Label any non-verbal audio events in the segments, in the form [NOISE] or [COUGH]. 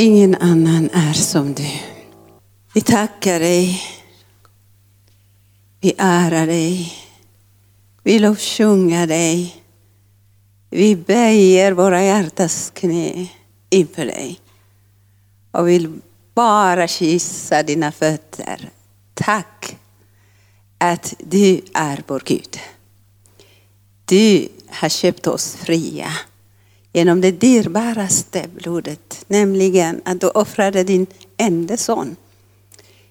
Ingen annan är som du. Vi tackar dig. Vi ärar dig. Vi lovsjunger dig. Vi böjer våra hjärtas knä inför dig och vill bara kyssa dina fötter. Tack att du är vår Gud. Du har köpt oss fria genom det dyrbaraste blodet, nämligen att du offrade din enda son.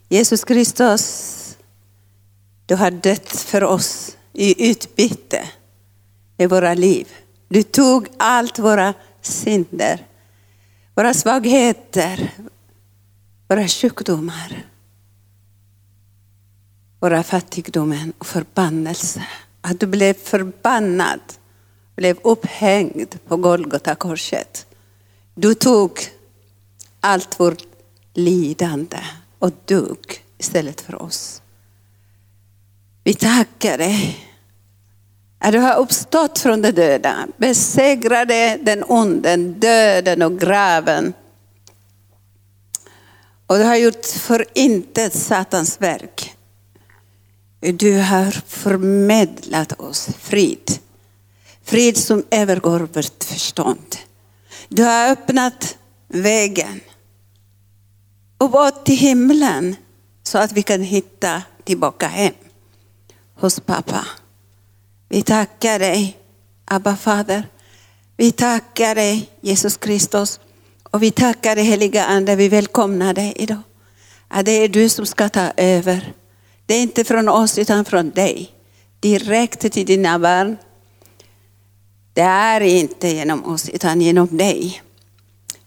Jesus Kristus, du har dött för oss i utbyte i våra liv. Du tog allt våra synder, våra svagheter, våra sjukdomar, våra fattigdomar och förbannelse. Att du blev förbannad, blev upphängd på Golgata korset. Du tog allt vårt lidande och dog istället för oss. Vi tackar dig att du har uppstått från de döda, besegrade den onden, döden och graven. Och du har gjort förintet Satans verk. Du har förmedlat oss frid. Frid som övergår vårt förstånd. Du har öppnat vägen uppåt till himlen så att vi kan hitta tillbaka hem hos pappa. Vi tackar dig, Abba Fader. Vi tackar dig, Jesus Kristus. Och vi tackar dig, heliga Ande. Vi välkomnar dig idag. Att det är du som ska ta över. Det är inte från oss utan från dig. Direkt till dina barn. Det är inte genom oss utan genom dig.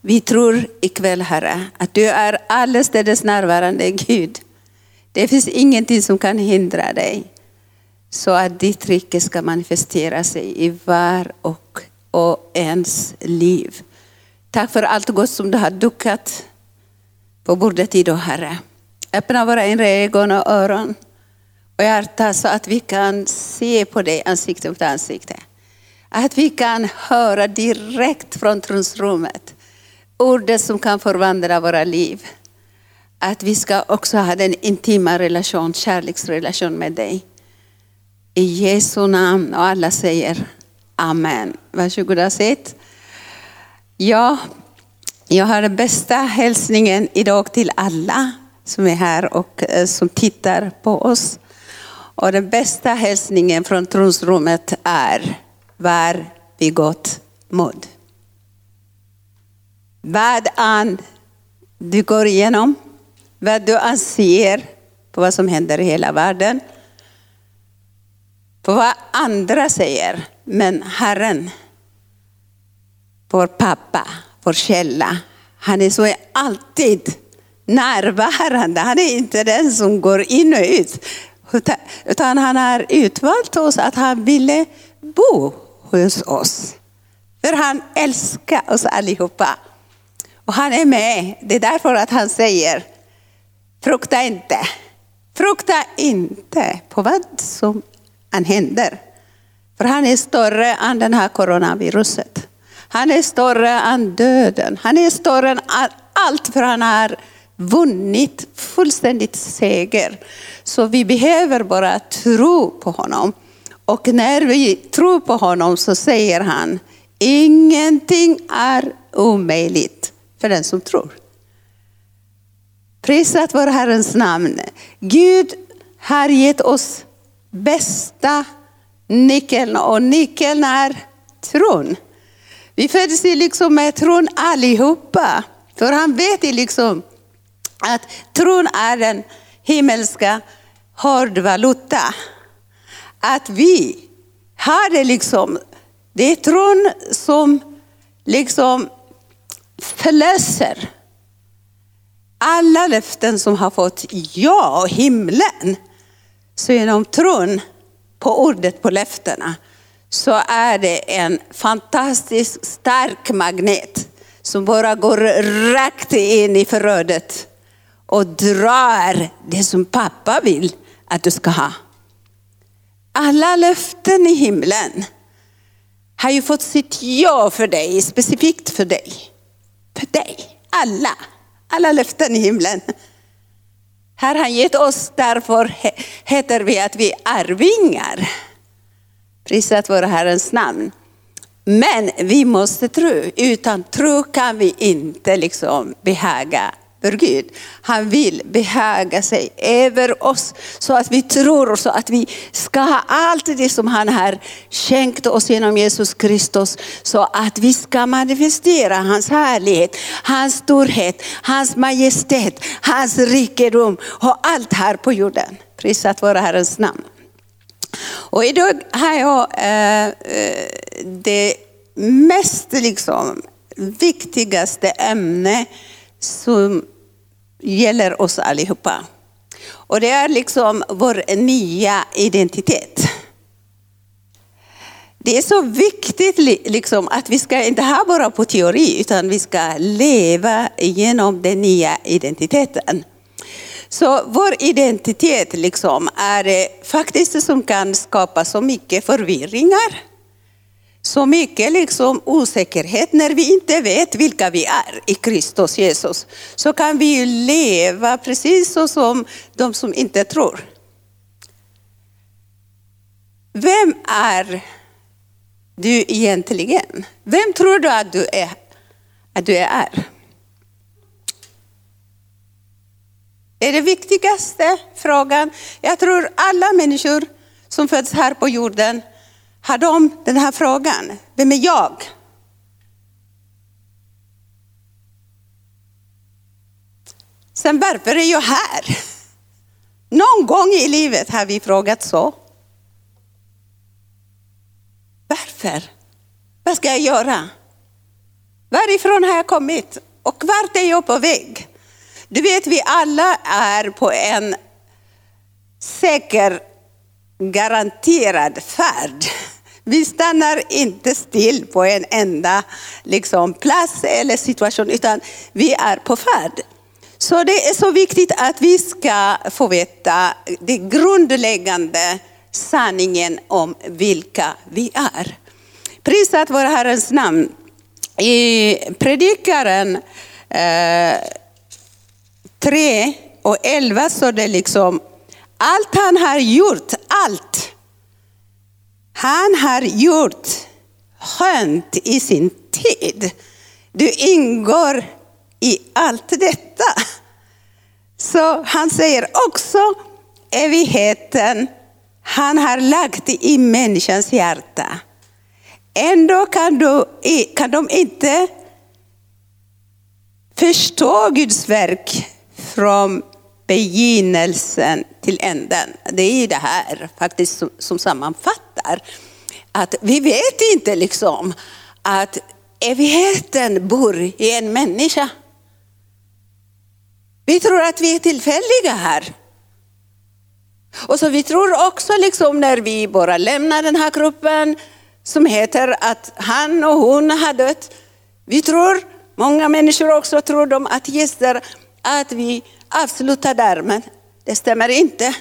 Vi tror ikväll Herre att du är allestädes närvarande Gud. Det finns ingenting som kan hindra dig så att ditt rike ska manifestera sig i var och, och ens liv. Tack för allt gott som du har dukat på bordet idag, Herre. Öppna våra inre ögon och öron och hjärta så att vi kan se på dig ansikte mot ansikte. Att vi kan höra direkt från tronsrummet ordet som kan förvandla våra liv. Att vi ska också ha den intima relation, kärleksrelation med dig. I Jesu namn och alla säger Amen. Varsågoda sitt. Ja, jag har den bästa hälsningen idag till alla som är här och eh, som tittar på oss. Och den bästa hälsningen från tronsrummet är, var vid gott mod. Vad du går igenom, vad du anser på vad som händer i hela världen, på vad andra säger, men Herren, vår pappa, vår källa, han är så alltid närvarande. Han är inte den som går in och ut, utan han har utvalt oss att han ville bo hos oss. För han älskar oss allihopa. Och han är med. Det är därför att han säger, frukta inte. Frukta inte på vad som än händer. För han är större än det här coronaviruset. Han är större än döden. Han är större än allt för han har vunnit fullständigt seger. Så vi behöver bara tro på honom. Och när vi tror på honom så säger han, ingenting är omöjligt för den som tror. Prisat vår Herrens namn. Gud har gett oss bästa nyckeln och nyckeln är tron. Vi föds liksom med tron allihopa. För han vet liksom att tron är den himmelska hårdvaluta. Att vi har det liksom, det är tron som liksom förlöser alla löften som har fått ja och himlen. Så genom tron på ordet på löftena så är det en fantastiskt stark magnet som bara går rakt in i förrådet och drar det som pappa vill att du ska ha. Alla löften i himlen har ju fått sitt ja för dig, specifikt för dig. För dig. Alla, alla löften i himlen. Här har han gett oss, därför heter vi att vi är arvingar. Prisat vår Herrens namn. Men vi måste tro, utan tro kan vi inte liksom behaga för Gud. Han vill behaga sig över oss så att vi tror och så att vi ska ha allt det som han har skänkt oss genom Jesus Kristus. Så att vi ska manifestera hans härlighet, hans storhet, hans majestät, hans rikedom och allt här på jorden. Prisat vare Herrens namn. Och idag har jag eh, eh det mest liksom, viktigaste ämne som gäller oss allihopa. Och det är liksom vår nya identitet. Det är så viktigt liksom, att vi ska inte ha bara på teori, utan vi ska leva genom den nya identiteten. Så vår identitet liksom är eh, faktiskt det som kan skapa så mycket förvirringar så mycket liksom osäkerhet när vi inte vet vilka vi är i Kristus Jesus. Så kan vi ju leva precis så som de som inte tror. Vem är du egentligen? Vem tror du att du är? Att du är? är det viktigaste frågan. Jag tror alla människor som föds här på jorden har de den här frågan. Vem är jag? Sen varför är jag här? Någon gång i livet har vi frågat så. Varför? Vad ska jag göra? Varifrån har jag kommit? Och vart är jag på väg? Du vet, vi alla är på en säker, garanterad färd. Vi stannar inte still på en enda liksom, plats eller situation, utan vi är på färd. Så det är så viktigt att vi ska få veta den grundläggande sanningen om vilka vi är. Prisat vare Herrens namn. I Predikaren eh, 3 och 11 så det liksom, allt han har gjort, allt han har gjort skönt i sin tid. Du ingår i allt detta. Så han säger också evigheten han har lagt i människans hjärta. Ändå kan, du, kan de inte förstå Guds verk från begynnelsen till änden. Det är det här faktiskt som, som sammanfattar att vi vet inte liksom att evigheten bor i en människa. Vi tror att vi är tillfälliga här. Och så vi tror också liksom när vi bara lämnar den här gruppen som heter att han och hon har dött. Vi tror, många människor också tror de att gäster, att vi Avsluta där, men det stämmer inte.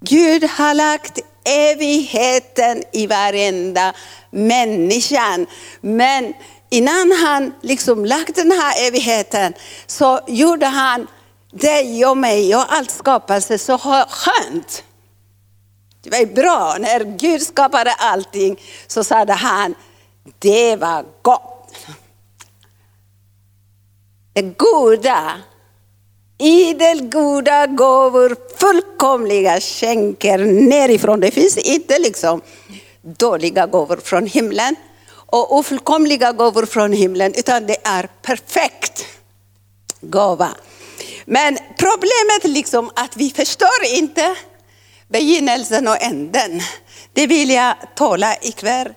Gud har lagt evigheten i varenda människan. Men innan han liksom lagt den här evigheten så gjorde han dig och mig och allt skapelse så skönt. Det var bra, när Gud skapade allting så sade han, det var gott. Det goda idel goda gåvor, fullkomliga skänker nerifrån. Det finns inte liksom dåliga gåvor från himlen och ofullkomliga gåvor från himlen, utan det är perfekt gåva. Men problemet liksom att vi förstår inte begynnelsen och änden. Det vill jag tala ikväll.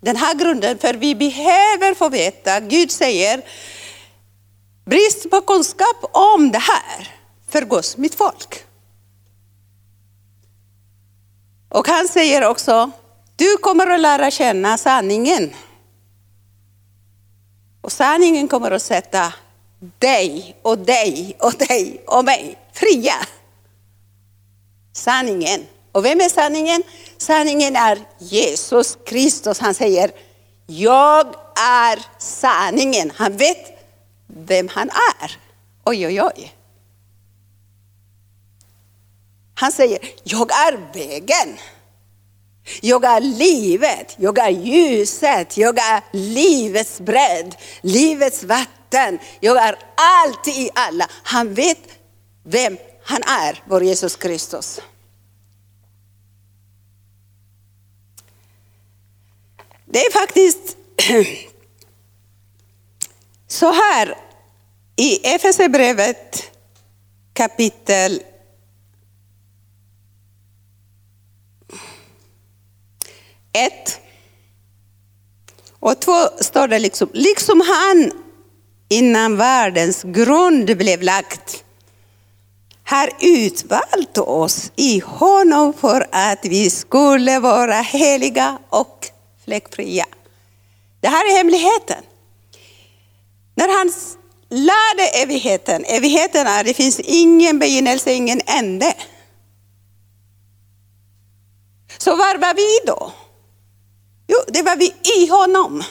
Den här grunden, för vi behöver få veta, Gud säger Brist på kunskap om det här förgås mitt folk. Och han säger också, du kommer att lära känna sanningen. Och sanningen kommer att sätta dig och dig och dig och mig fria. Sanningen. Och vem är sanningen? Sanningen är Jesus Kristus. Han säger, jag är sanningen. Han vet vem han är. Oj, oj, oj. Han säger, jag är vägen. Jag är livet, jag är ljuset, jag är livets bredd, livets vatten. Jag är allt i alla. Han vet vem han är, vår Jesus Kristus. Det är faktiskt [CLEARS THROAT] så här i Efesierbrevet kapitel 1 och 2 står det liksom, liksom han innan världens grund blev lagt har utvalt oss i honom för att vi skulle vara heliga och fläckfria. Det här är hemligheten. När han Lär dig evigheten, evigheten är det finns ingen begynnelse, ingen ände. Så var var vi då? Jo, det var vi i honom.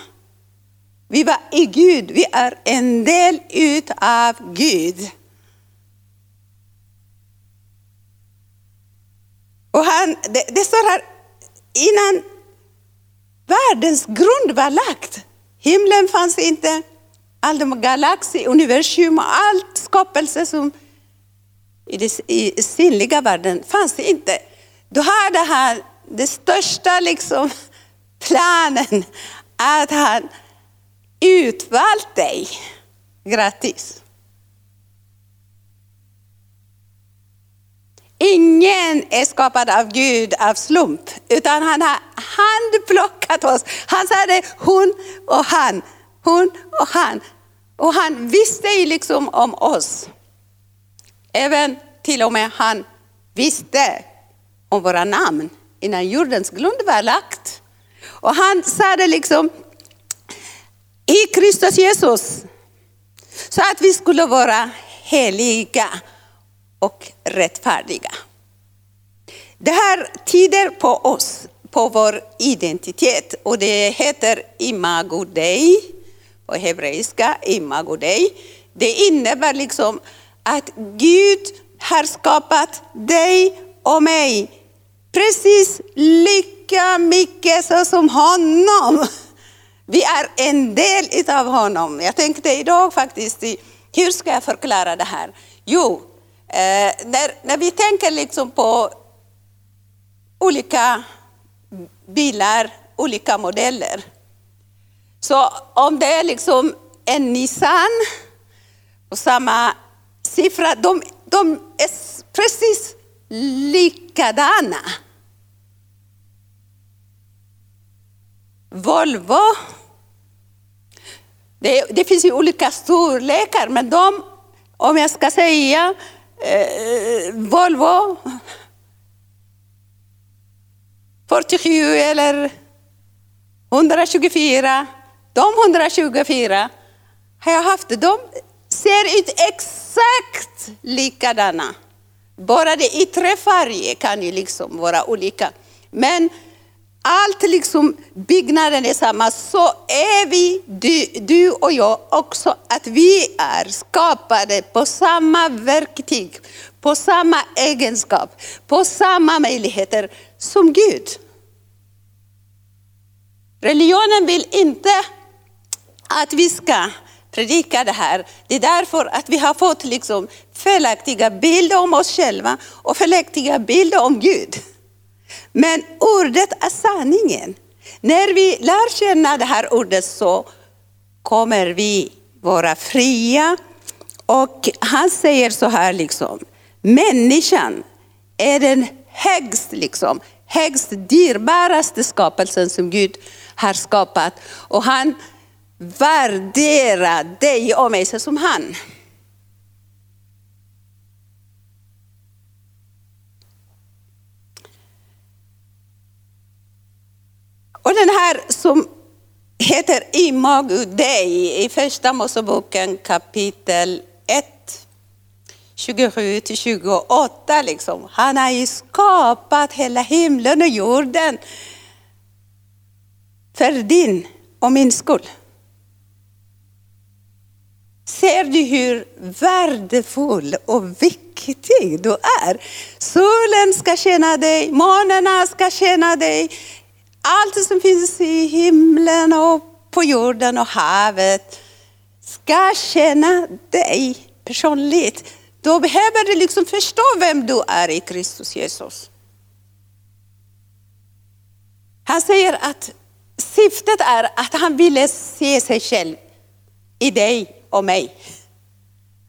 Vi var i Gud, vi är en del utav Gud. Och han, det, det står här, innan världens grund var lagt, himlen fanns inte, all de galaxer, universum och allt skapelse som i den synliga världen fanns inte. Då hade han det största liksom, planen att han utvalt dig gratis. Ingen är skapad av Gud av slump, utan han har handplockat oss. Han sa det, hon och han, hon och han. Och han visste ju liksom om oss. Även till och med han visste om våra namn innan jordens grund var lagt. Och han sa det liksom i Kristus Jesus. Så att vi skulle vara heliga och rättfärdiga. Det här tyder på oss, på vår identitet och det heter imago dei på hebreiska, imago dei. Det innebär liksom att Gud har skapat dig och mig precis lika mycket så som honom. Vi är en del av honom. Jag tänkte idag faktiskt, hur ska jag förklara det här? Jo, Eh, när, när vi tänker liksom på olika bilar, olika modeller. Så om det är liksom en Nissan och samma siffra, de, de är precis likadana. Volvo, det, det finns ju olika storlekar, men de, om jag ska säga, eh, Volvo 47 eller 124. De 124 har jag haft. De ser ut exakt likadana. Bara det yttre färgen kan ju liksom vara olika. Men allt liksom, byggnaden är samma, så är vi, du, du och jag också, att vi är skapade på samma verktyg, på samma egenskap, på samma möjligheter som Gud. Religionen vill inte att vi ska predika det här. Det är därför att vi har fått liksom felaktiga bilder om oss själva och felaktiga bilder om Gud. Men ordet är sanningen. När vi lär känna det här ordet så kommer vi vara fria. Och han säger så här, liksom, människan är den högst, liksom, högst dyrbaraste skapelsen som Gud har skapat. Och han värdera dig och mig som han. Och den här som heter Imago Dei i första Moseboken kapitel 1, 27 till 28. Liksom. Han har ju skapat hela himlen och jorden för din och min skull. Ser du hur värdefull och viktig du är? Solen ska tjäna dig, månarna ska tjäna dig. Allt som finns i himlen och på jorden och havet ska tjäna dig personligt. Då behöver du liksom förstå vem du är i Kristus Jesus. Han säger att syftet är att han ville se sig själv i dig och mig.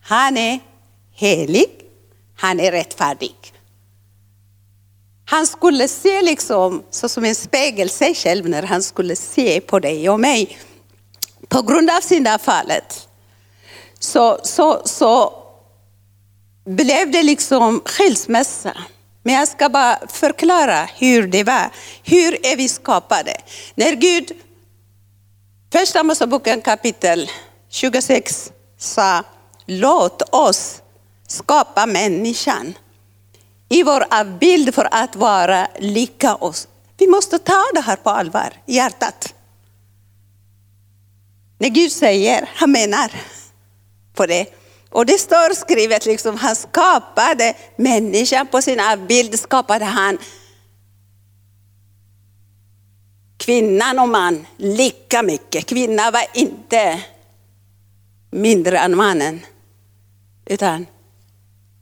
Han är helig, han är rättfärdig. Han skulle se liksom så som en spegel sig själv när han skulle se på dig och mig. På grund av syndafallet så, så, så blev det liksom skilsmässa. Men jag ska bara förklara hur det var. Hur är vi skapade? När Gud, första Moseboken kapitel 26 sa, låt oss skapa människan i vår avbild för att vara lika oss. Vi måste ta det här på allvar i hjärtat. När Gud säger, han menar på det. Och det står skrivet, liksom, han skapade människan på sin avbild, skapade han kvinnan och man lika mycket. Kvinnan var inte mindre än mannen, utan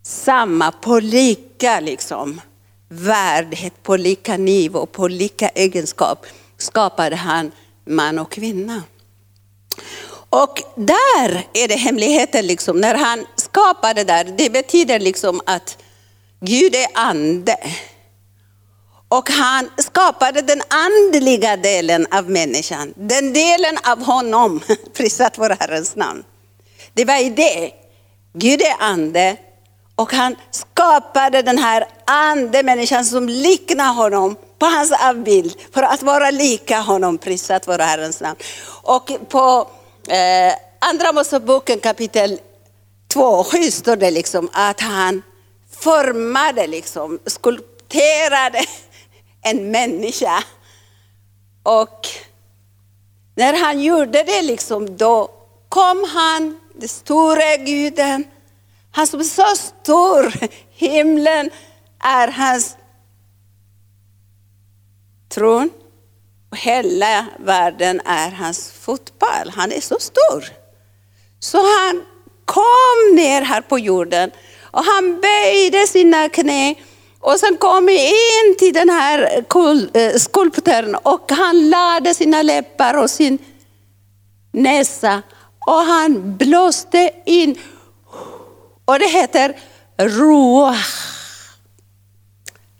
samma på lika liksom, värdighet, på lika nivå, på lika egenskap skapade han man och kvinna. Och där är det hemligheten, liksom, när han skapade där, det betyder liksom att Gud är ande. Och han skapade den andliga delen av människan, den delen av honom, [LAUGHS] prisat vår Herrens namn. Det var idé. Gud är ande och han skapade den här andemänniskan som liknar honom på hans avbild för att vara lika honom, prisat vår Herrens namn. Och på eh, Andra Moseboken kapitel 2, 7 står det liksom att han formade, liksom, skulpterade [LAUGHS] en människa. Och när han gjorde det, liksom, då kom han, den store guden, han som är så stor, himlen är hans tron. Och hela världen är hans fotboll. Han är så stor. Så han kom ner här på jorden och han böjde sina knä och sen kom in till den här eh, skulptören och han lade sina läppar och sin näsa och han blåste in. Och det heter ruach.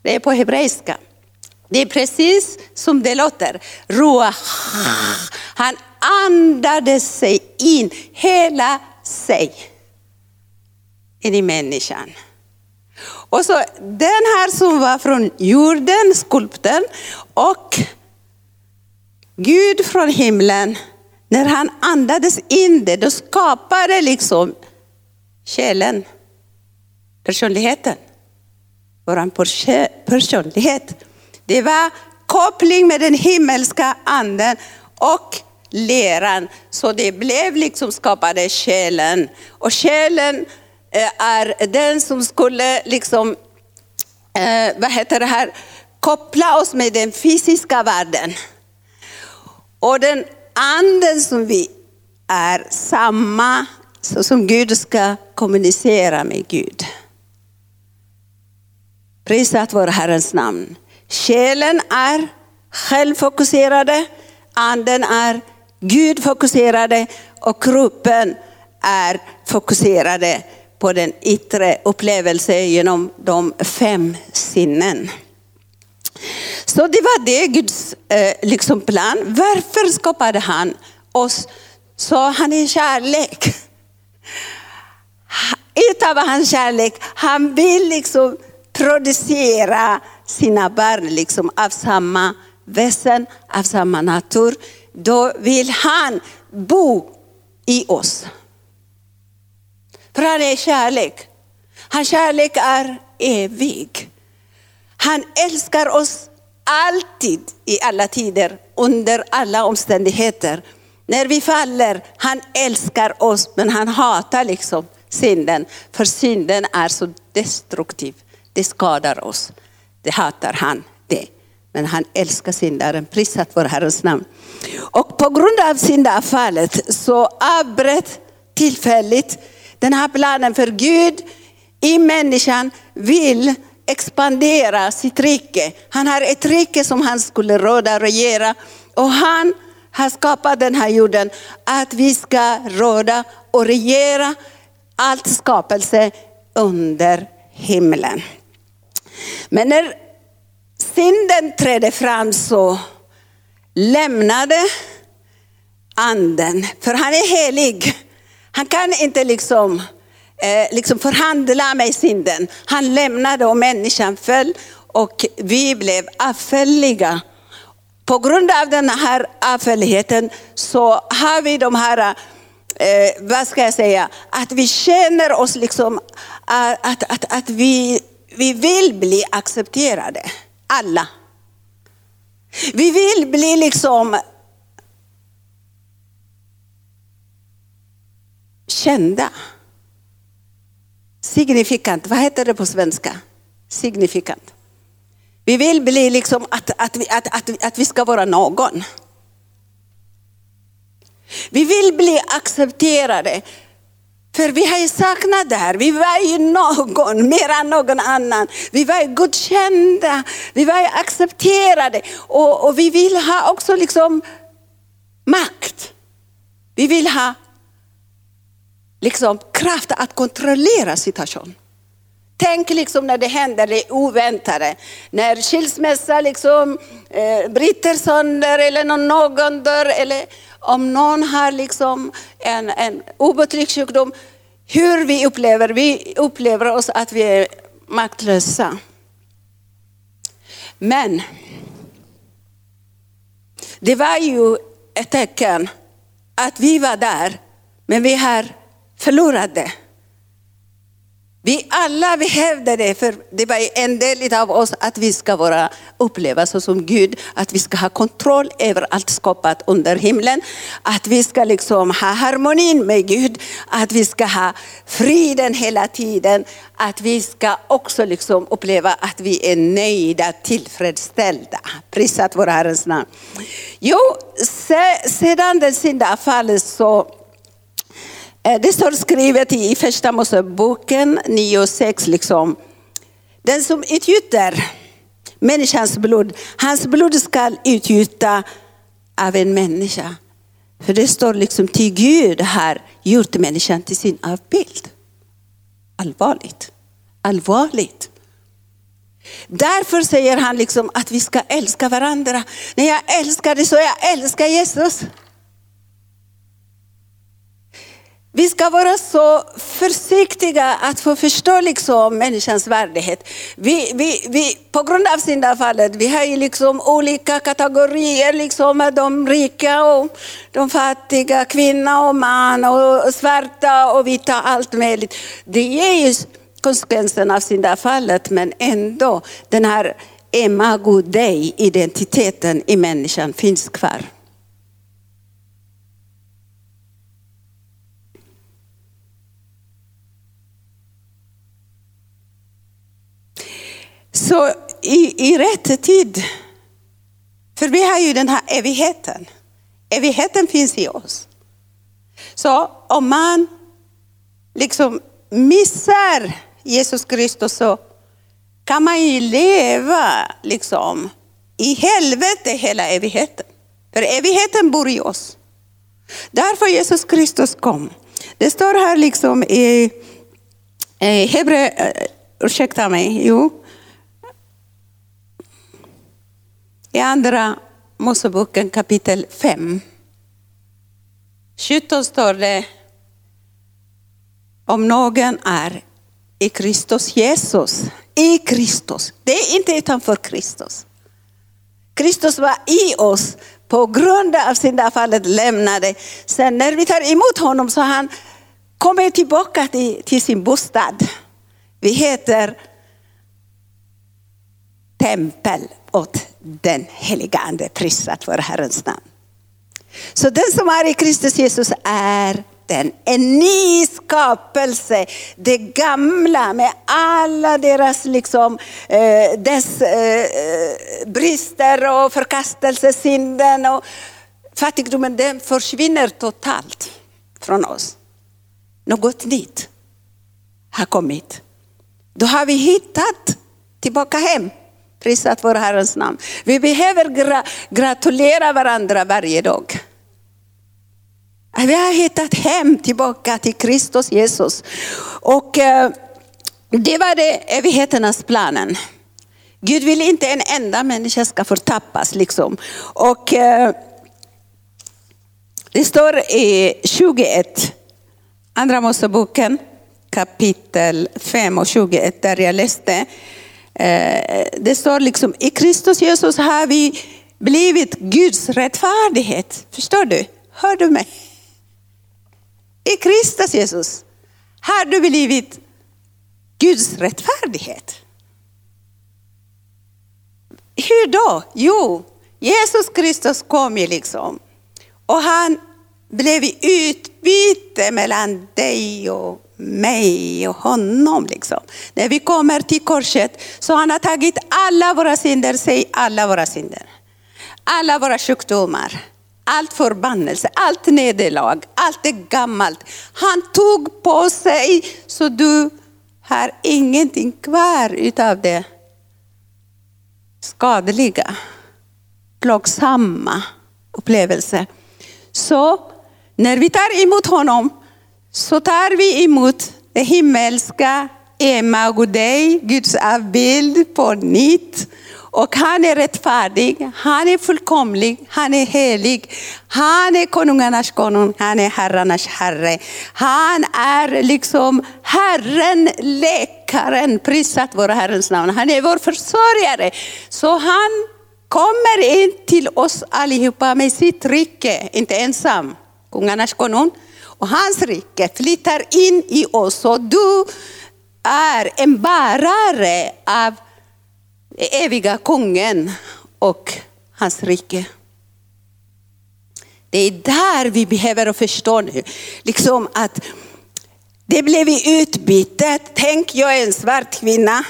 Det är på hebreiska. Det är precis som det låter. Ruach. Han andade sig in, hela sig, in i människan. Och så den här som var från jorden, skulpten, och Gud från himlen, när han andades in det, då skapade liksom själen, personligheten. Vår personlighet. Det var koppling med den himmelska anden och leran, Så det blev liksom skapade själen. Och själen eh, är den som skulle liksom, eh, vad heter det här, koppla oss med den fysiska världen. Och den anden som vi är samma, så som Gud ska kommunicera med Gud. Prisat vår Herrens namn. Själen är självfokuserade, anden är Gudfokuserade och kroppen är fokuserade på den yttre upplevelsen genom de fem sinnen. Så det var det Guds eh, liksom plan. Varför skapade han oss? Så han är kärlek. Utav hans kärlek, han vill liksom producera sina barn liksom av samma väsen, av samma natur. Då vill han bo i oss. För han är kärlek. Hans kärlek är evig. Han älskar oss alltid, i alla tider, under alla omständigheter. När vi faller, han älskar oss men han hatar liksom synden. För synden är så destruktiv. Det skadar oss. Det hatar han det. Men han älskar syndaren. Prisat vår Herrens namn. Och på grund av syndafallet så avbröt tillfälligt den här planen för Gud i människan vill expandera sitt rike. Han har ett rike som han skulle råda och regera. Och han har skapat den här jorden att vi ska råda och regera allt skapelse under himlen. Men när synden trädde fram så lämnade anden, för han är helig. Han kan inte liksom, eh, liksom förhandla med synden. Han lämnade och människan föll och vi blev avfälliga. På grund av den här avfälligheten så har vi de här, eh, vad ska jag säga, att vi känner oss liksom, att, att, att, att vi, vi vill bli accepterade. Alla. Vi vill bli liksom kända. Signifikant, vad heter det på svenska? Signifikant. Vi vill bli liksom att, att, vi, att, att, att vi ska vara någon. Vi vill bli accepterade. För vi har ju saknat det här. Vi var ju någon, mer än någon annan. Vi var ju godkända, vi var ju accepterade. Och, och vi vill ha också liksom makt. Vi vill ha liksom kraft att kontrollera situationen. Tänk liksom när det händer det oväntade. När skilsmässa liksom eh, bryter sönder eller någon, någon dör eller om någon har liksom en, en obotlig sjukdom. Hur vi upplever, vi upplever oss att vi är maktlösa. Men det var ju ett tecken att vi var där, men vi har Förlorade. Vi alla behövde det, för det var en del av oss att vi ska vara, uppleva så som Gud, att vi ska ha kontroll över allt skapat under himlen. Att vi ska liksom ha harmonin med Gud, att vi ska ha friden hela tiden. Att vi ska också liksom uppleva att vi är nöjda, tillfredsställda. Prisat vår Herrens namn. Jo, sedan den syndafallet så Eh, det står skrivet i första Moseboken 9 och 6, liksom. Den som utgjuter människans blod, hans blod skall utgjuta av en människa. För det står liksom till Gud har gjort människan till sin avbild. Allvarligt. Allvarligt. Därför säger han liksom att vi ska älska varandra. När jag älskar dig så jag älskar Jesus. Vi ska vara så försiktiga att få förstå liksom människans värdighet. Vi, vi, vi, på grund av syndafallet, vi har ju liksom olika kategorier, liksom de rika och de fattiga, kvinna och man, och svarta och vita, allt möjligt. Det är ju konsekvensen av syndafallet, men ändå den här imago dei, identiteten i människan finns kvar. Så i, i rätt tid, för vi har ju den här evigheten. Evigheten finns i oss. Så om man liksom missar Jesus Kristus så kan man ju leva liksom i helvete hela evigheten. För evigheten bor i oss. Därför Jesus Kristus kom. Det står här liksom i, i Hebre, eh, ursäkta mig, jo, I andra Moseboken kapitel 5. 17 står det om någon är i Kristus Jesus. I Kristus. Det är inte utanför Kristus. Kristus var i oss på grund av syndafallet lämnade. Sen när vi tar emot honom så han kommer tillbaka till, till sin bostad. Vi heter tempel åt den helige Ande. Prisat för Herrens namn. Så den som är i Kristus Jesus är den, en ny skapelse. Det gamla med alla deras liksom, eh, dess eh, brister och förkastelsesynden och fattigdomen, den försvinner totalt från oss. Något nytt har kommit. Då har vi hittat tillbaka hem. Prisat vår Herrens namn. Vi behöver gra gratulera varandra varje dag. Vi har hittat hem tillbaka till Kristus Jesus. Och eh, det var det evigheternas planen. Gud vill inte en enda människa ska förtappas. Liksom. Och eh, det står i 21, Andra Moseboken kapitel 5 och 21 där jag läste. Eh, det står liksom, i Kristus Jesus har vi blivit Guds rättfärdighet. Förstår du? Hör du mig? I Kristus Jesus har du blivit Guds rättfärdighet. Hur då? Jo, Jesus Kristus kom ju liksom och han blev utbyte mellan dig och mig och honom. Liksom. När vi kommer till korset så han har tagit alla våra synder, säg alla våra synder. Alla våra sjukdomar, allt förbannelse, allt nederlag, allt det gammalt. Han tog på sig så du har ingenting kvar utav det skadliga, plågsamma upplevelser. Så när vi tar emot honom så tar vi emot det himmelska Emagodej, Guds avbild på nytt. Och han är rättfärdig, han är fullkomlig, han är helig. Han är konungarnas konung, han är herrarnas herre. Han är liksom Herren, läkaren, prisat vår Herrens namn. Han är vår försörjare. Så han kommer in till oss allihopa med sitt rike, inte ensam. Kungarnas konung och hans rike flyttar in i oss och du är en bärare av eviga kungen och hans rike. Det är där vi behöver förstå nu. Liksom att det blev utbytet. Tänk, jag är en svart kvinna.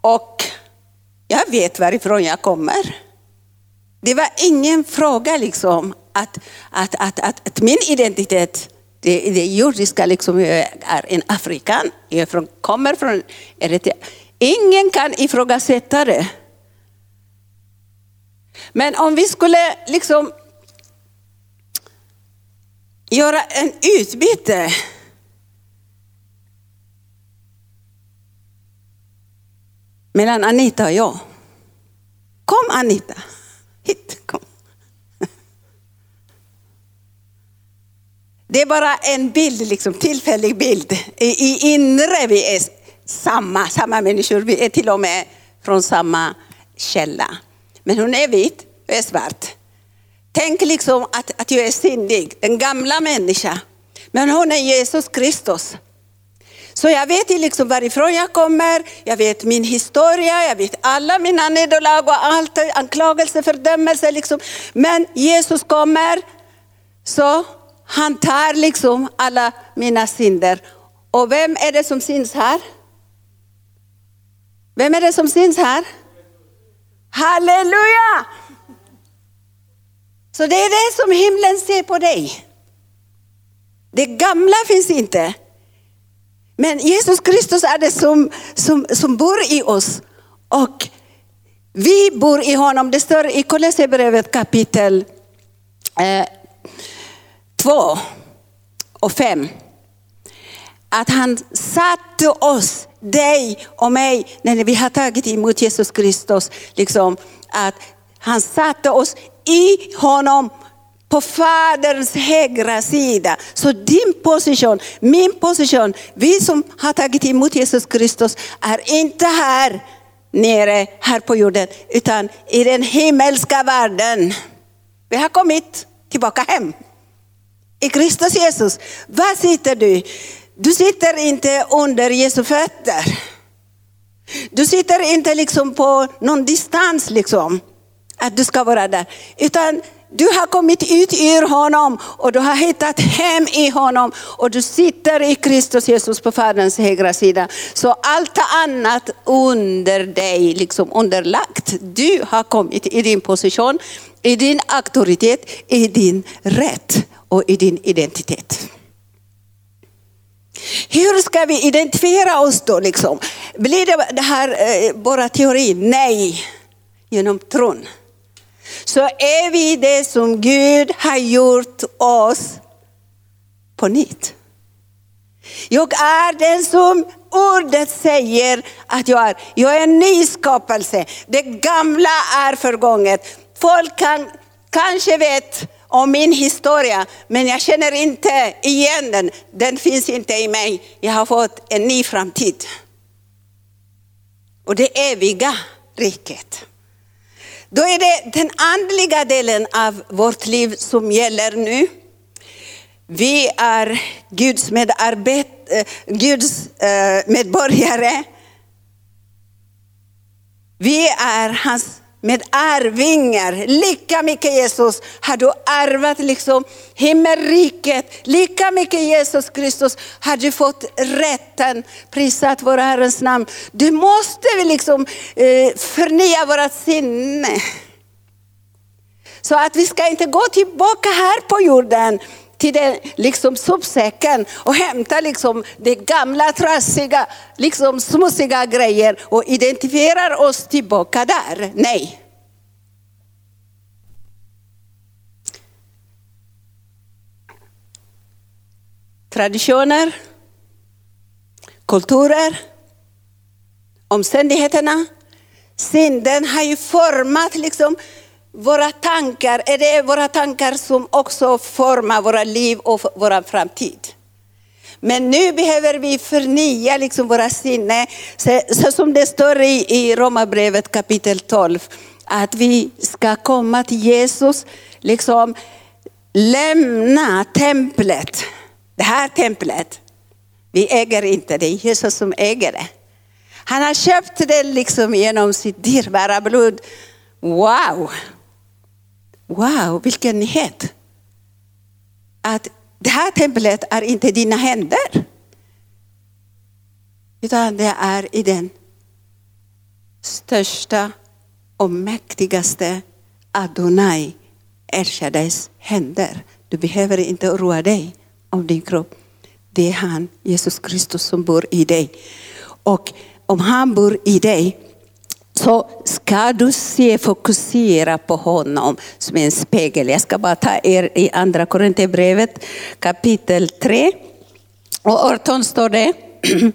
Och jag vet varifrån jag kommer. Det var ingen fråga liksom att, att, att, att, att min identitet, det, det jordiska, liksom, jag är en afrikan, jag från, kommer från Eritrea. Ingen kan ifrågasätta det. Men om vi skulle liksom göra en utbyte mellan Anita och jag. Kom Anita, hit kom. Det är bara en bild, liksom, tillfällig bild. I, I inre vi är samma, samma människor. Vi är till och med från samma källa. Men hon är vit, jag är svart. Tänk liksom att, att jag är syndig, den gamla människan. Men hon är Jesus Kristus. Så jag vet liksom varifrån jag kommer, jag vet min historia, jag vet alla mina nederlag och allt, anklagelse, fördömelse. Liksom. Men Jesus kommer, så han tar liksom alla mina synder. Och vem är det som syns här? Vem är det som syns här? Halleluja! Så det är det som himlen ser på dig. Det gamla finns inte. Men Jesus Kristus är det som, som, som bor i oss. Och vi bor i honom. Det står i Kolosserbrevet kapitel eh, 2 och 5. Att han satte oss, dig och mig, när vi har tagit emot Jesus Kristus, liksom, att han satte oss i honom på Faderns högra sida. Så din position, min position, vi som har tagit emot Jesus Kristus är inte här nere, här på jorden, utan i den himmelska världen. Vi har kommit tillbaka hem. I Kristus Jesus. Var sitter du? Du sitter inte under Jesu fötter. Du sitter inte liksom på någon distans liksom. att du ska vara där. Utan du har kommit ut ur honom och du har hittat hem i honom och du sitter i Kristus Jesus på Faderns högra sida. Så allt annat under dig, liksom underlagt. Du har kommit i din position, i din auktoritet, i din rätt och i din identitet. Hur ska vi identifiera oss då? Liksom? Blir det, det här eh, bara teori? Nej, genom tron så är vi det som Gud har gjort oss på nytt. Jag är den som ordet säger att jag är. Jag är en ny skapelse. Det gamla är förgånget. Folk kan, kanske vet om min historia, men jag känner inte igen den. Den finns inte i mig. Jag har fått en ny framtid. Och det eviga riket. Då är det den andliga delen av vårt liv som gäller nu. Vi är Guds, medarbet, eh, Guds eh, medborgare. Vi är hans med arvingar. Lika mycket Jesus har du ärvat liksom himmelriket. Lika mycket Jesus Kristus har du fått rätten. Prisat vår Herrens namn. Du måste liksom eh, förnya vårt sinne. Så att vi ska inte gå tillbaka här på jorden till den liksom sopsäcken och hämta liksom det gamla trassiga, liksom smutsiga grejer och identifierar oss tillbaka där. Nej. Traditioner, kulturer, omständigheterna, synden har ju format liksom våra tankar, är det våra tankar som också formar våra liv och vår framtid. Men nu behöver vi förnya liksom våra sinnen, så, så som det står i, i Romarbrevet kapitel 12, att vi ska komma till Jesus, liksom lämna templet. Det här templet, vi äger inte det, är Jesus som äger det. Han har köpt det liksom genom sitt dyrbara blod. Wow! Wow, vilken nyhet! Att det här templet är inte dina händer. Utan det är i den största och mäktigaste Adonai, Ershadais händer. Du behöver inte oroa dig om din kropp. Det är han, Jesus Kristus, som bor i dig. Och om han bor i dig så ska du se, fokusera på honom som en spegel. Jag ska bara ta er i andra Korinthierbrevet kapitel 3 och 18 står det. [CLEARS THROAT]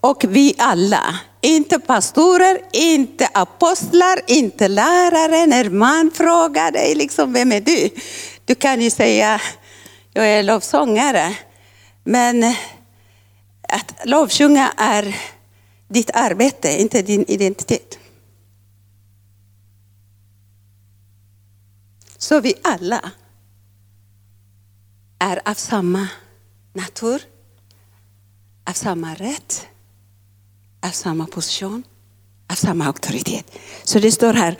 Och vi alla, inte pastorer, inte apostlar, inte lärare. När man frågar dig, liksom, vem är du? Du kan ju säga, jag är lovsångare. Men att lovsjunga är ditt arbete, inte din identitet. Så vi alla är av samma natur, av samma rätt, av samma position, av samma auktoritet. Så det står här,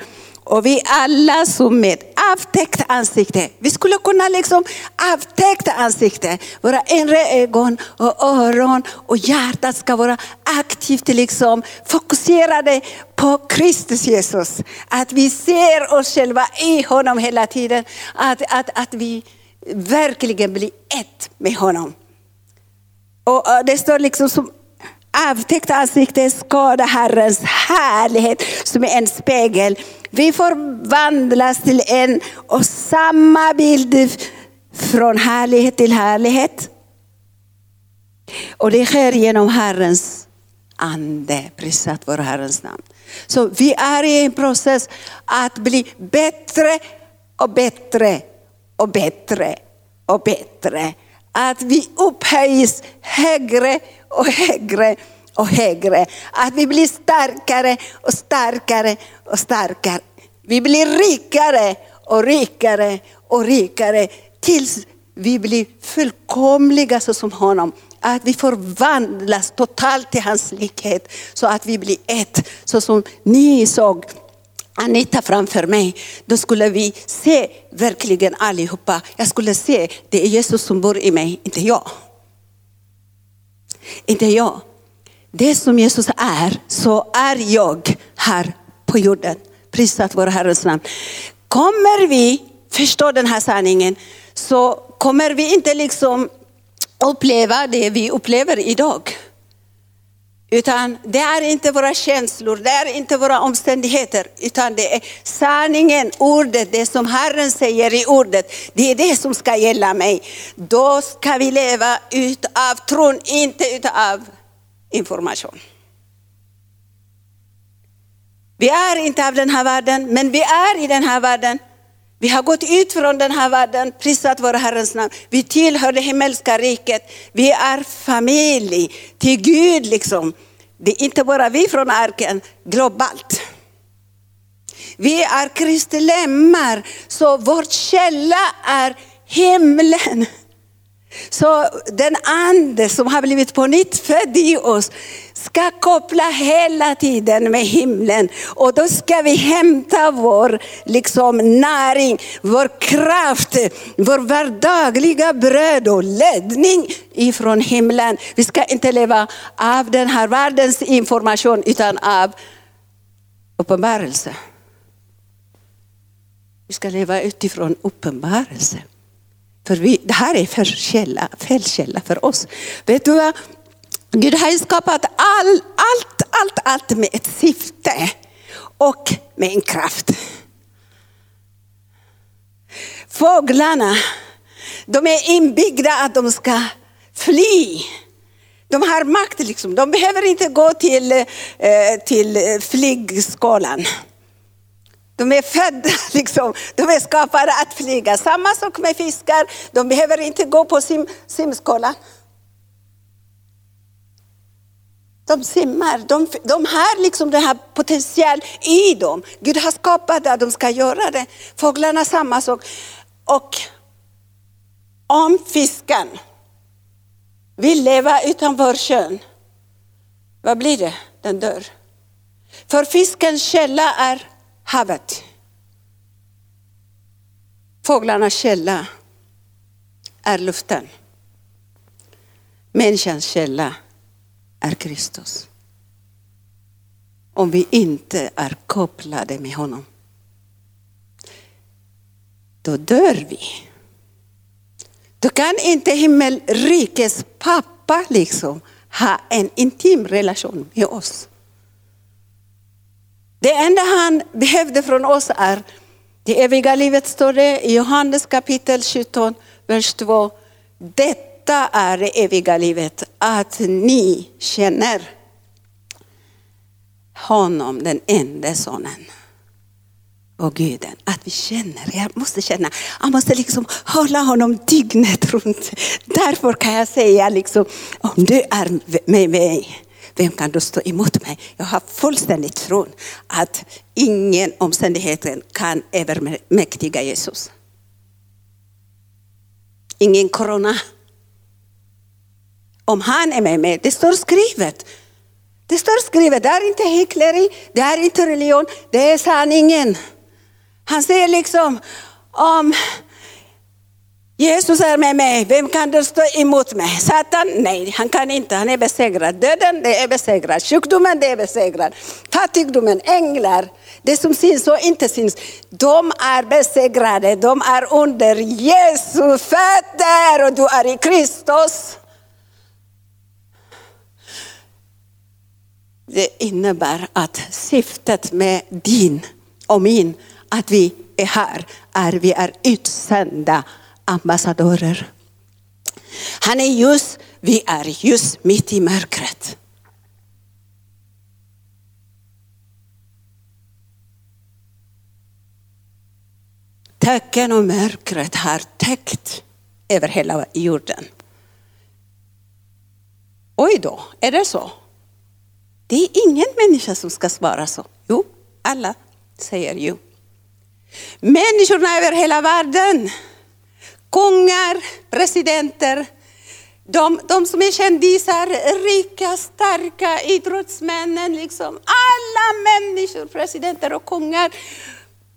och vi alla som med avtäckt ansikte, vi skulle kunna liksom avtäckt ansikte, våra inre ögon och öron och hjärtat ska vara aktivt liksom fokuserade på Kristus Jesus. Att vi ser oss själva i honom hela tiden, att, att, att vi verkligen blir ett med honom. Och det står liksom som avtäckt ansikte skadar Herrens härlighet som är en spegel. Vi förvandlas till en och samma bild från härlighet till härlighet. Och det sker genom Herrens ande, prisat vår Herrens namn. Så vi är i en process att bli bättre och bättre och bättre och bättre. Att vi upphöjs högre och högre och högre. Att vi blir starkare och starkare och starkare. Vi blir rikare och rikare och rikare tills vi blir fullkomliga såsom honom. Att vi förvandlas totalt till hans likhet så att vi blir ett. Så som ni såg Anita framför mig, då skulle vi se verkligen allihopa. Jag skulle se, det är Jesus som bor i mig, inte jag. Inte jag. Det som Jesus är, så är jag här på jorden. Prisat vår Herrens namn. Kommer vi förstå den här sanningen så kommer vi inte liksom uppleva det vi upplever idag. Utan det är inte våra känslor, det är inte våra omständigheter, utan det är sanningen, ordet, det som Herren säger i ordet. Det är det som ska gälla mig. Då ska vi leva ut av tron, inte utav information. Vi är inte av den här världen, men vi är i den här världen. Vi har gått ut från den här världen, prisat vår Herrens namn. Vi tillhör det himmelska riket. Vi är familj till Gud liksom. Det är inte bara vi från arken, globalt. Vi är Kristi lemmar, så vår källa är himlen. Så den ande som har blivit på nytt född i oss ska koppla hela tiden med himlen. Och då ska vi hämta vår liksom, näring, vår kraft, vår vardagliga bröd och ledning ifrån himlen. Vi ska inte leva av den här världens information utan av uppenbarelse. Vi ska leva utifrån uppenbarelse. För vi, det här är fel källa, fel källa för oss. Vet du vad? Gud har skapat all, allt, allt, allt med ett syfte och med en kraft. Fåglarna, de är inbyggda att de ska fly. De har makt, liksom. de behöver inte gå till, eh, till flygskolan. De är födda, [LAUGHS] liksom. de är skapade att flyga. Samma sak med fiskar, de behöver inte gå på sim, simskolan. De simmar, de, de har liksom den här potential i dem. Gud har skapat att de ska göra det. Fåglarna samma sak. Och om fisken vill leva utanför kön, vad blir det? Den dör. För fiskens källa är havet. Fåglarnas källa är luften. Människans källa är Kristus. Om vi inte är kopplade med honom. Då dör vi. Då kan inte himmelrikets pappa liksom ha en intim relation med oss. Det enda han behövde från oss är det eviga livet, står det i Johannes kapitel 17, vers 2. Detta är det eviga livet, att ni känner honom, den enda sonen och guden. Att vi känner, jag måste känna, jag måste liksom hålla honom dygnet runt. Därför kan jag säga liksom, om du är med mig, vem kan då stå emot mig? Jag har fullständigt tron att ingen omständighet kan övermäktiga Jesus. Ingen corona. Om han är med mig, det står skrivet. Det står skrivet, det är inte hyckleri, det är inte religion, det är sanningen. Han säger liksom, om Jesus är med mig, vem kan då stå emot mig? Satan? Nej, han kan inte, han är besegrad. Döden, det är besegrad. Sjukdomen, det är besegrad. Fattigdomen, änglar, det som syns och inte syns. De är besegrade, de är under Jesu fötter och du är i Kristus. Det innebär att syftet med din och min, att vi är här, är vi är utsända ambassadörer. Han är ljus, vi är ljus mitt i mörkret. Töcken och mörkret har täckt över hela jorden. Oj då, är det så? Det är ingen människa som ska svara så. Jo, alla säger jo. Människorna över hela världen kungar, presidenter, De, de som är kändisar, rika, starka, idrottsmännen, liksom, alla människor, presidenter och kungar,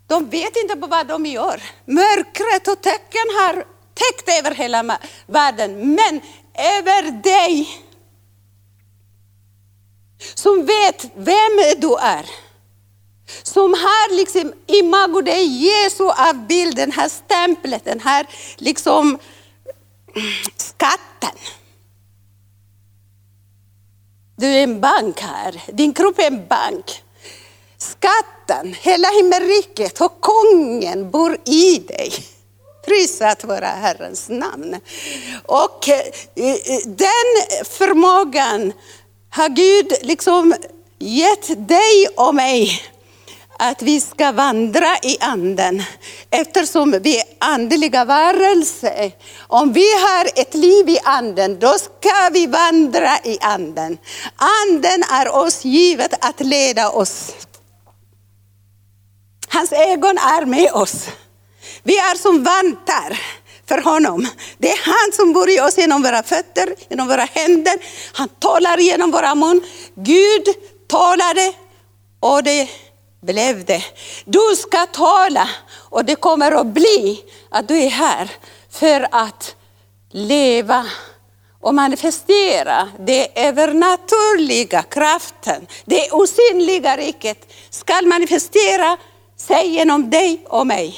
de vet inte på vad de gör. Mörkret och tecken har täckt över hela världen, men över dig som vet vem du är. Som har liksom imago är Jesu avbild, den här stämplet, den här liksom skatten. Du är en bank här, din kropp är en bank. Skatten, hela himmelriket och kungen bor i dig. Prisat vara Herrens namn. Och eh, eh, den förmågan har Gud liksom gett dig och mig att vi ska vandra i anden eftersom vi är andliga varelser. Om vi har ett liv i anden, då ska vi vandra i anden. Anden är oss givet att leda oss. Hans ögon är med oss. Vi är som vantar för honom. Det är han som bor i oss genom våra fötter, genom våra händer. Han talar genom våra mun. Gud talade och det blev det. Du ska tala och det kommer att bli att du är här för att leva och manifestera det övernaturliga kraften, det osynliga riket ska manifestera sig genom dig och mig.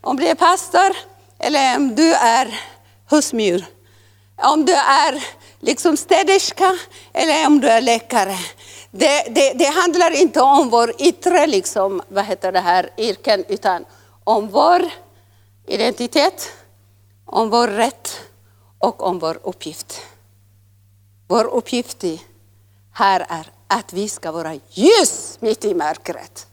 Om du är pastor eller om du är husmur, om du är liksom städerska eller om du är läkare. Det, det, det, handlar inte om vår yttre liksom, vad heter det här, yrken, utan om vår identitet, om vår rätt och om vår uppgift. Vår uppgift här är att vi ska vara ljus mitt i mörkret.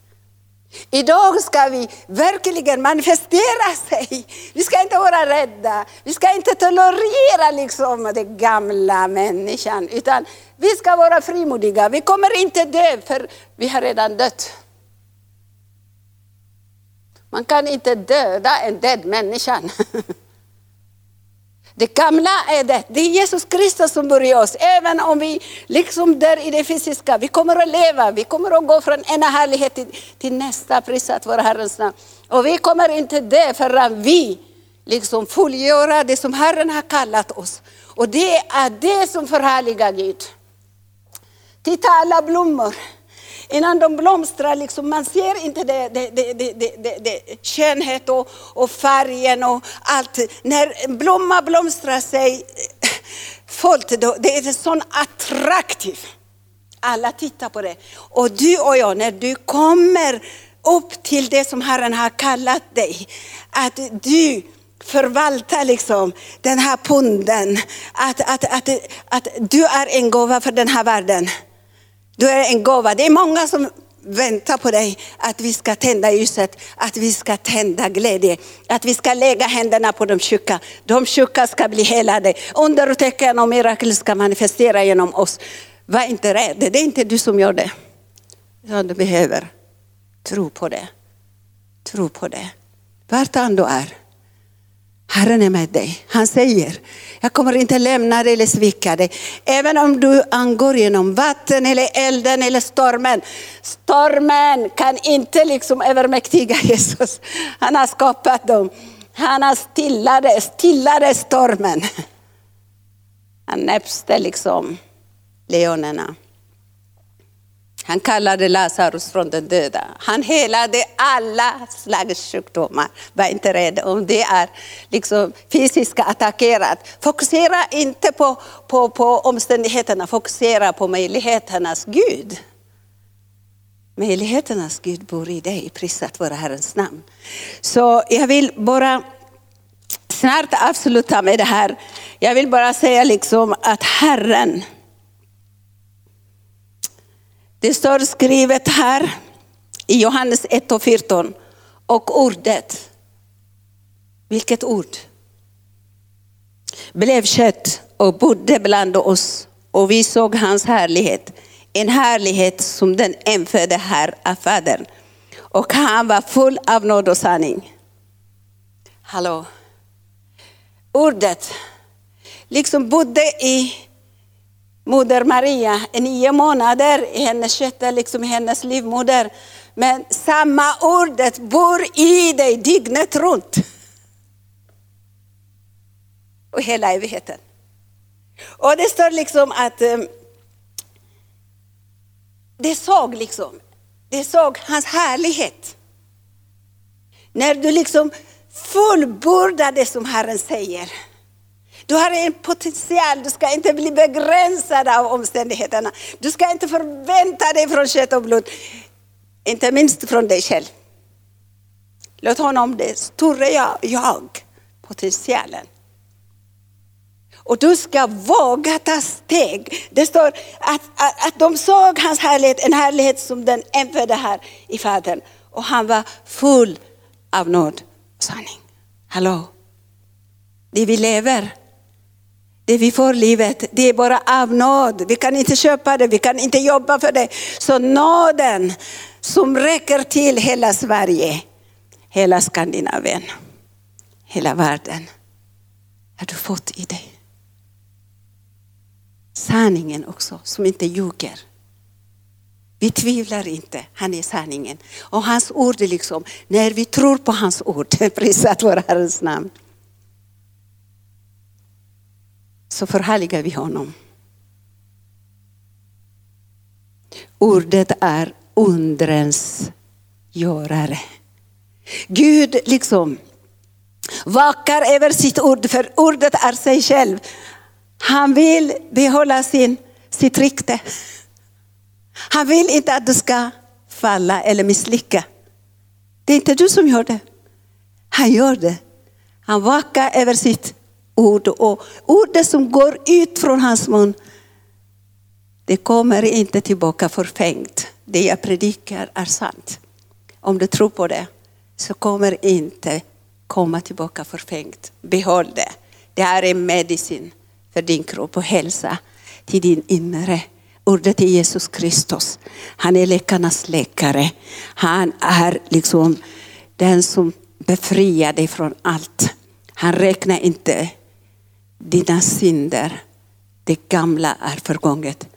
Idag ska vi verkligen manifestera sig. Vi ska inte vara rädda. Vi ska inte tolerera liksom den gamla människan. Utan vi ska vara frimodiga. Vi kommer inte dö för vi har redan dött. Man kan inte döda en död människa. [LAUGHS] Det gamla är det. Det är Jesus Kristus som bor i oss. Även om vi liksom dör i det fysiska, vi kommer att leva, vi kommer att gå från ena härlighet till, till nästa, prisat vår Herrens namn. Och vi kommer inte dö förrän vi liksom fullgöra det som Herren har kallat oss. Och det är det som förhärligar Gud. Titta alla blommor innan de blomstrar, liksom, man ser inte det, det, det, det, det, det, skönhet och, och färgen och allt. När en blomma blomstrar sig fullt, då, det är så attraktivt. Alla tittar på det. Och du och jag, när du kommer upp till det som Herren har kallat dig, att du förvaltar liksom den här punden, att, att, att, att du är en gåva för den här världen. Du är en gåva. Det är många som väntar på dig, att vi ska tända ljuset, att vi ska tända glädje, att vi ska lägga händerna på de sjuka. De sjuka ska bli helade. Under och tecken och mirakel ska manifestera genom oss. Var inte rädd, det är inte du som gör det. Du behöver tro på det. Tro på det. Vart han du är. Herren är med dig. Han säger, jag kommer inte lämna dig eller svika dig. Även om du angår genom vatten eller elden eller stormen. Stormen kan inte liksom övermäktiga [LAUGHS] Jesus. Han har skapat dem. Han har stillade, stillade stormen. Han näpste liksom leonerna. Han kallade Lazarus från den döda. Han helade alla slags sjukdomar. Var inte rädd om det är liksom fysiskt attackerat. Fokusera inte på, på, på omständigheterna, fokusera på möjligheternas Gud. Möjligheternas Gud bor i dig, prisat vara Herrens namn. Så jag vill bara snart avsluta med det här. Jag vill bara säga liksom att Herren det står skrivet här i Johannes 1 och 14. Och ordet, vilket ord? Blev kött och bodde bland oss och vi såg hans härlighet. En härlighet som den enfödde här av Fadern. Och han var full av nåd och sanning. Hallå. Ordet liksom bodde i moder Maria i nio månader i hennes kött, liksom i hennes livmoder. Men samma ordet bor i dig dygnet runt. Och hela evigheten. Och det står liksom att eh, det såg liksom, det såg hans härlighet. När du liksom fullbordar det som Herren säger. Du har en potential, du ska inte bli begränsad av omständigheterna. Du ska inte förvänta dig från kött och blod, inte minst från dig själv. Låt honom det stora jag, jag potentialen. Och du ska våga ta steg. Det står att, att, att de såg hans härlighet, en härlighet som den enfödde här i Fadern. Och han var full av nåd och sanning. Hallå? Det vi lever, det vi får livet, det är bara av nåd. Vi kan inte köpa det, vi kan inte jobba för det. Så nåden som räcker till hela Sverige, hela Skandinavien, hela världen, har du fått i dig. Sanningen också, som inte ljuger. Vi tvivlar inte, han är sanningen. Och hans ord är liksom, när vi tror på hans ord, [LAUGHS] prisat vår Herrens namn, så förhärligar vi honom. Ordet är undrens görare. Gud liksom vakar över sitt ord, för ordet är sig själv. Han vill behålla sin, sitt rykte. Han vill inte att du ska falla eller misslyckas. Det är inte du som gör det. Han gör det. Han vakar över sitt ord och ordet som går ut från hans mun, det kommer inte tillbaka förfängt. Det jag predikar är sant. Om du tror på det så kommer inte komma tillbaka förfängt. Behåll det. Det här är medicin för din kropp och hälsa till din inre. Ordet är Jesus Kristus. Han är läkarnas läkare. Han är liksom den som befriar dig från allt. Han räknar inte dina synder. Det gamla är förgånget.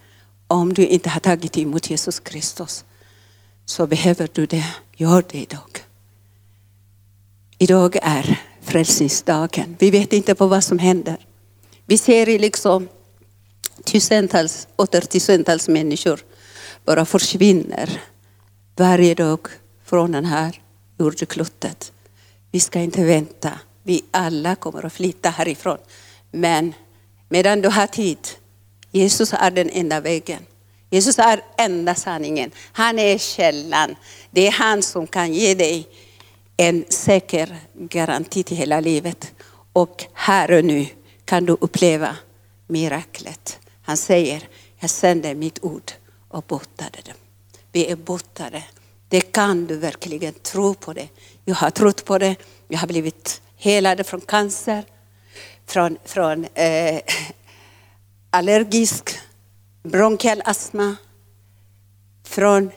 Om du inte har tagit emot Jesus Kristus så behöver du det. Gör det idag. Idag är frälsningsdagen. Vi vet inte på vad som händer. Vi ser liksom tusentals, åter tusentals människor bara försvinner varje dag från den här jordklotet. Vi ska inte vänta. Vi alla kommer att flytta härifrån. Men medan du har tid, Jesus är den enda vägen. Jesus är enda sanningen. Han är källan. Det är han som kan ge dig en säker garanti till hela livet. Och här och nu kan du uppleva miraklet. Han säger, jag sänder mitt ord och botade dem. Vi är botade. Det kan du verkligen tro på det. Jag har trott på det. Jag har blivit helad från cancer, från, från eh, allergisk bronkial astma, från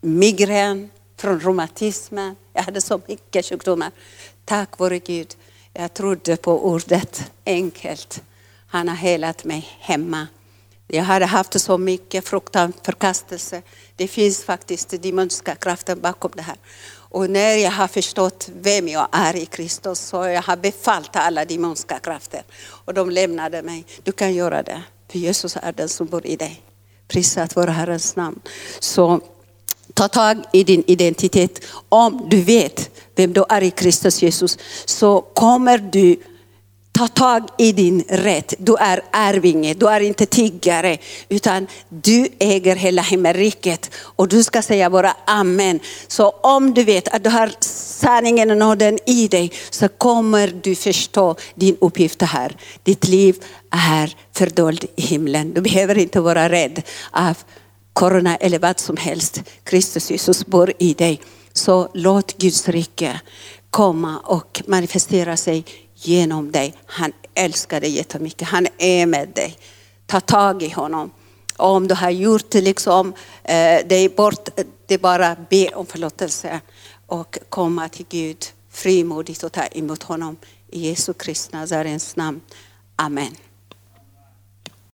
migrän, från reumatismen. Jag hade så mycket sjukdomar. Tack vare Gud. Jag trodde på ordet enkelt. Han har helat mig hemma. Jag hade haft så mycket fruktan, förkastelse. Det finns faktiskt demoniska kraften bakom det här. Och när jag har förstått vem jag är i Kristus så har jag befallt alla demoniska krafter. Och de lämnade mig. Du kan göra det, för Jesus är den som bor i dig. Prisat vår Herrens namn. Så ta tag i din identitet. Om du vet vem du är i Kristus Jesus så kommer du ta tag i din rätt. Du är arvinge, du är inte tiggare, utan du äger hela himmelriket. Och du ska säga bara amen. Så om du vet att du har sanningen och nåden i dig, så kommer du förstå din uppgift här. Ditt liv är fördold i himlen. Du behöver inte vara rädd av corona eller vad som helst. Kristus Jesus bor i dig. Så låt Guds rike komma och manifestera sig genom dig. Han älskar dig jättemycket. Han är med dig. Ta tag i honom. om du har gjort liksom, eh, dig bort, det är bara be om förlåtelse och komma till Gud frimodigt och ta emot honom. I Jesu Kristi Nazarens namn. Amen.